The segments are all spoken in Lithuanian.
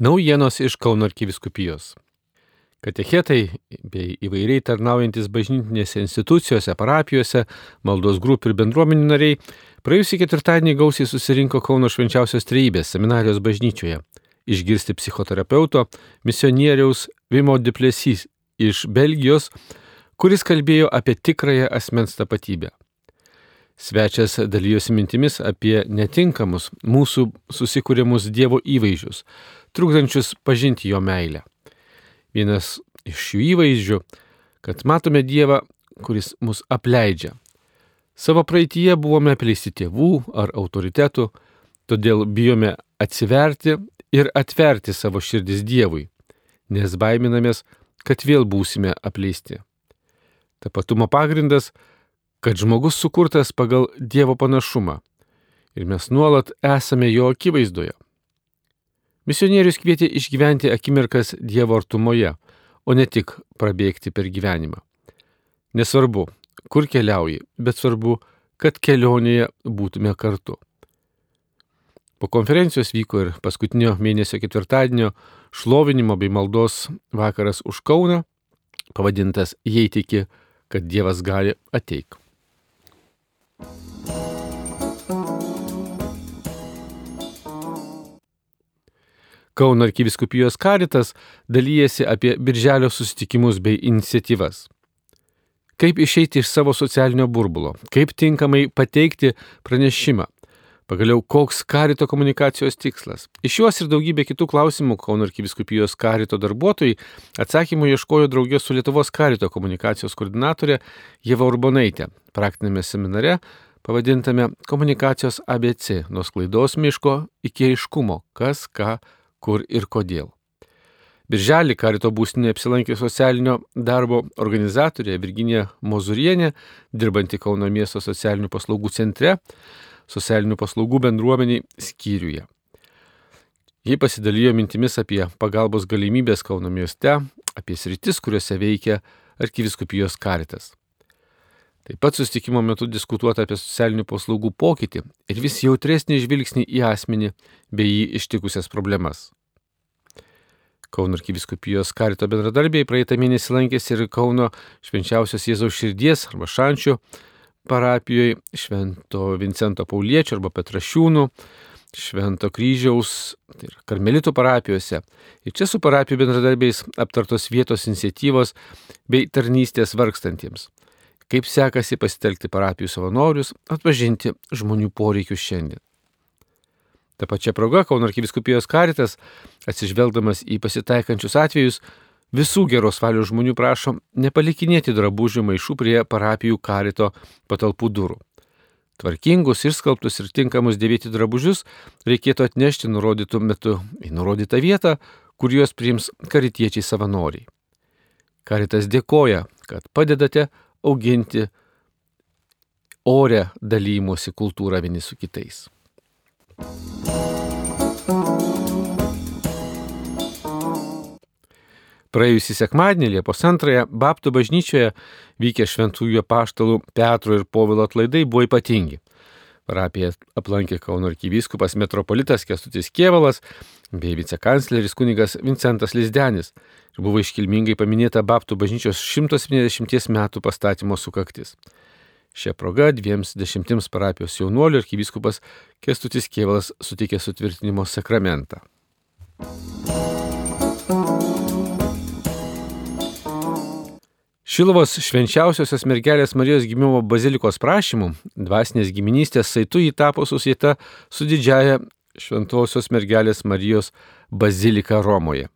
Naujienos iš Kauno arkiviskupijos. Katechetai bei įvairiai tarnaujantis bažnytinėse institucijose, parapijose, maldos grupių ir bendruomenių nariai praėjusį ketvirtadienį gausiai susirinko Kauno švenčiausios trejybės seminarijos bažnyčioje. Išgirsti psichoterapeuto, misionieriaus Vimo Diplesys iš Belgijos, kuris kalbėjo apie tikrąją asmens tapatybę. Svečias dalyjosi mintimis apie netinkamus mūsų susikūrimus Dievo įvaizdžius, trukdančius pažinti jo meilę. Vienas iš šių įvaizdžių, kad matome Dievą, kuris mus apleidžia. Savo praeitie buvome apleisti tėvų ar autoritetų, todėl bijome atsiverti ir atverti savo širdis Dievui, nes baiminamės, kad vėl būsime apleisti. Tapatumo pagrindas kad žmogus sukurtas pagal Dievo panašumą ir mes nuolat esame jo akivaizdoje. Misionierius kvietė išgyventi akimirkas Dievo artumoje, o ne tik prabėgti per gyvenimą. Nesvarbu, kur keliauji, bet svarbu, kad kelionėje būtume kartu. Po konferencijos vyko ir paskutinio mėnesio ketvirtadienio šlovinimo bei maldos vakaras už Kauną, pavadintas Jei tiki, kad Dievas gali ateik. Kauno arkiviskupijos karitas dalyjasi apie birželio susitikimus bei iniciatyvas. Kaip išeiti iš savo socialinio burbulo, kaip tinkamai pateikti pranešimą, pagaliau koks karito komunikacijos tikslas. Iš juos ir daugybė kitų klausimų Kauno arkiviskupijos karito darbuotojai atsakymų ieškojo draugės su Lietuvos karito komunikacijos koordinatorė Jeva Urbonaitė praktinėme seminare pavadintame Komunikacijos ABC nuo sklaidos miško iki aiškumo, kas, ką, kur ir kodėl. Birželį karito būstinėje apsilankė socialinio darbo organizatorė Virginija Mozurienė, dirbanti Kauno miesto socialinių paslaugų centre, socialinių paslaugų bendruomeniai skyriuje. Jie pasidalijo mintimis apie pagalbos galimybės Kauno mieste, apie sritis, kuriuose veikia arkiviskupijos karitas. Taip pat sustikimo metu diskutuota apie socialinių paslaugų pokytį ir vis jautresnį žvilgsnį į asmenį bei jį ištikusias problemas. Kauno arkiviskupijos karito bendradarbiai praeitą mėnesį lankėsi ir Kauno švenčiausios Jėzaus širdies arba šančių parapijoje Švento Vincento Pauliečio arba Petrašiūnų, Švento kryžiaus, tai yra karmelitų parapijose. Ir čia su parapijų bendradarbiais aptartos vietos iniciatyvos bei tarnystės vargstantiems kaip sekasi pasitelkti parapijų savanorius, atpažinti žmonių poreikius šiandien. Ta pačia proga Kauno arkiviskupijos karitas, atsižvelgdamas į pasitaikančius atvejus, visų geros valios žmonių prašo nepalikinėti drabužių maišų prie parapijų karito patalpų durų. Tvarkingus, išskalbtus ir tinkamus dėvėti drabužius reikėtų atnešti nurodytų metu į nurodytą vietą, kur juos priims karitiečiai savanoriai. Karitas dėkoja, kad padedate auginti orę dalymosi kultūrą vieni su kitais. Praėjusį sekmadienį Liepos antrąją Baptų bažnyčioje vykę šventųjų paštalų Petro ir Povilo atlaidai buvo ypatingi. Parapiją aplankė Kauno arkivyskupas metropolitas Kestutis Kievalas bei vicekancleris kunigas Vincentas Lizdenis ir buvo iškilmingai paminėta Baptų bažnyčios 170 metų pastatymo sukaktis. Šią progą dviems dešimtims parapijos jaunuolių arkivyskupas Kestutis Kievalas sutikė sutvirtinimo sakramentą. Šilovos švenčiausiosios mergelės Marijos gimimo bazilikos prašymų dvasinės giminystės saitų jį tapo susieta su didžiaja šventosios mergelės Marijos bazilika Romoje.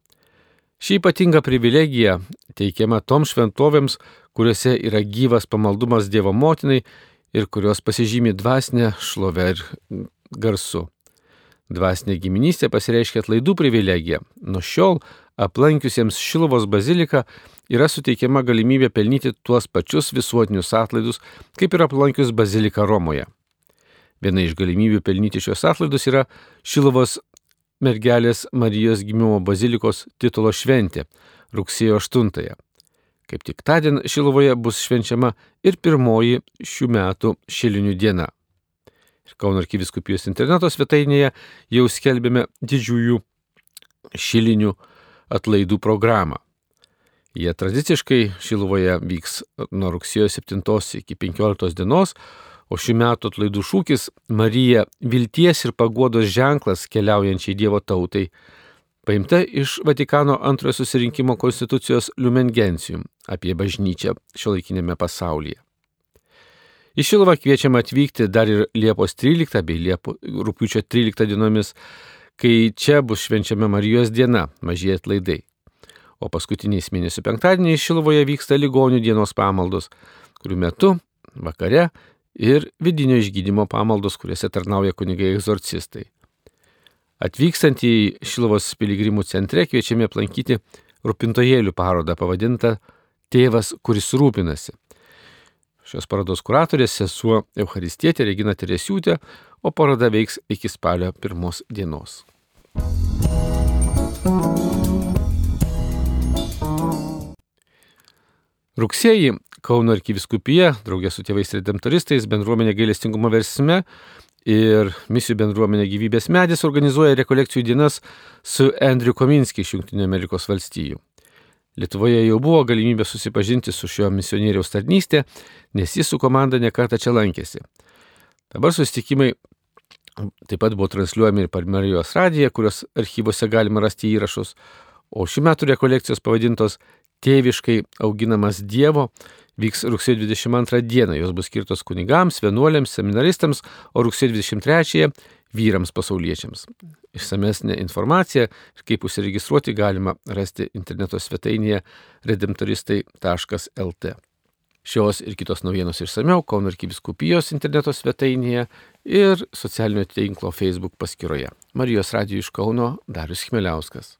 Ši ypatinga privilegija teikiama toms šventovėms, kuriuose yra gyvas pamaldumas Dievo motinai ir kurios pasižymi dvasinę šlovę ir garsu. Dvasinė giminystė pasireiškia atlaidų privilegija. Nuo šiol aplankiusiems Šilovos baziliką yra suteikiama galimybė pelnyti tuos pačius visuotinius atlaidus, kaip ir aplankius baziliką Romoje. Viena iš galimybių pelnyti šios atlaidus yra Šilovos mergelės Marijos gimimo bazilikos titulo šventė rugsėjo 8-ąją. Kaip tik tądien Šilovoje bus švenčiama ir pirmoji šių metų šilinių diena. Ir Kauno arkiviskupijos interneto svetainėje jau skelbėme didžiųjų šilinių atlaidų programą. Jie tradiciškai Šiluvoje vyks nuo rugsėjo 7 iki 15 dienos, o šių metų atlaidų šūkis Marija vilties ir paguodos ženklas keliaujančiai Dievo tautai, paimta iš Vatikano antrojo susirinkimo konstitucijos Lumen Gentium apie bažnyčią šiuolaikinėme pasaulyje. Į Šiluvą kviečiama atvykti dar ir Liepos 13 bei Liepo, rūpiučio 13 dienomis, kai čia bus švenčiama Marijos diena, mažieji atlaidai o paskutiniais mėnesio penktadieniais Šilovoje vyksta ligonių dienos pamaldos, kurių metu vakare ir vidinio išgydymo pamaldos, kuriuose tarnauja kunigai egzorcistai. Atvykstant į Šilovos piligrimų centre kviečiame aplankyti rūpintojėlių parodą pavadintą Tėvas, kuris rūpinasi. Šios parodos kuratorė sesuo Eucharistietė Regina Teresiūtė, o paroda veiks iki spalio pirmos dienos. Rugsėjį Kauno arkiviskupija, draugė su tėvais redemptoristais, bendruomenė gailestingumo versme ir misijų bendruomenė gyvybės medis organizuoja rekolekcijų dienas su Andriu Kominski iš Junktinių Amerikos valstijų. Lietuvoje jau buvo galimybė susipažinti su šio misionieriaus tarnystė, nes jis su komanda nekarta čia lankėsi. Dabar susitikimai taip pat buvo transliuojami ir per Marijos radiją, kurios archyvose galima rasti įrašus, o šių metų rekolekcijos pavadintos tėviškai auginamas Dievo vyks rugsėjo 22 dieną. Jos bus skirtos kunigams, vienuoliams, seminaristams, o rugsėjo 23 vyrams pasauliečiams. Išsamesnė informacija ir kaip užsiregistruoti galima rasti interneto svetainėje redemptoristai.lt. Šios ir kitos naujienos išsameu Kauno arkiviskupijos interneto svetainėje ir socialinio tinklo Facebook paskyroje. Marijos radijų iš Kauno Darius Chmeliauskas.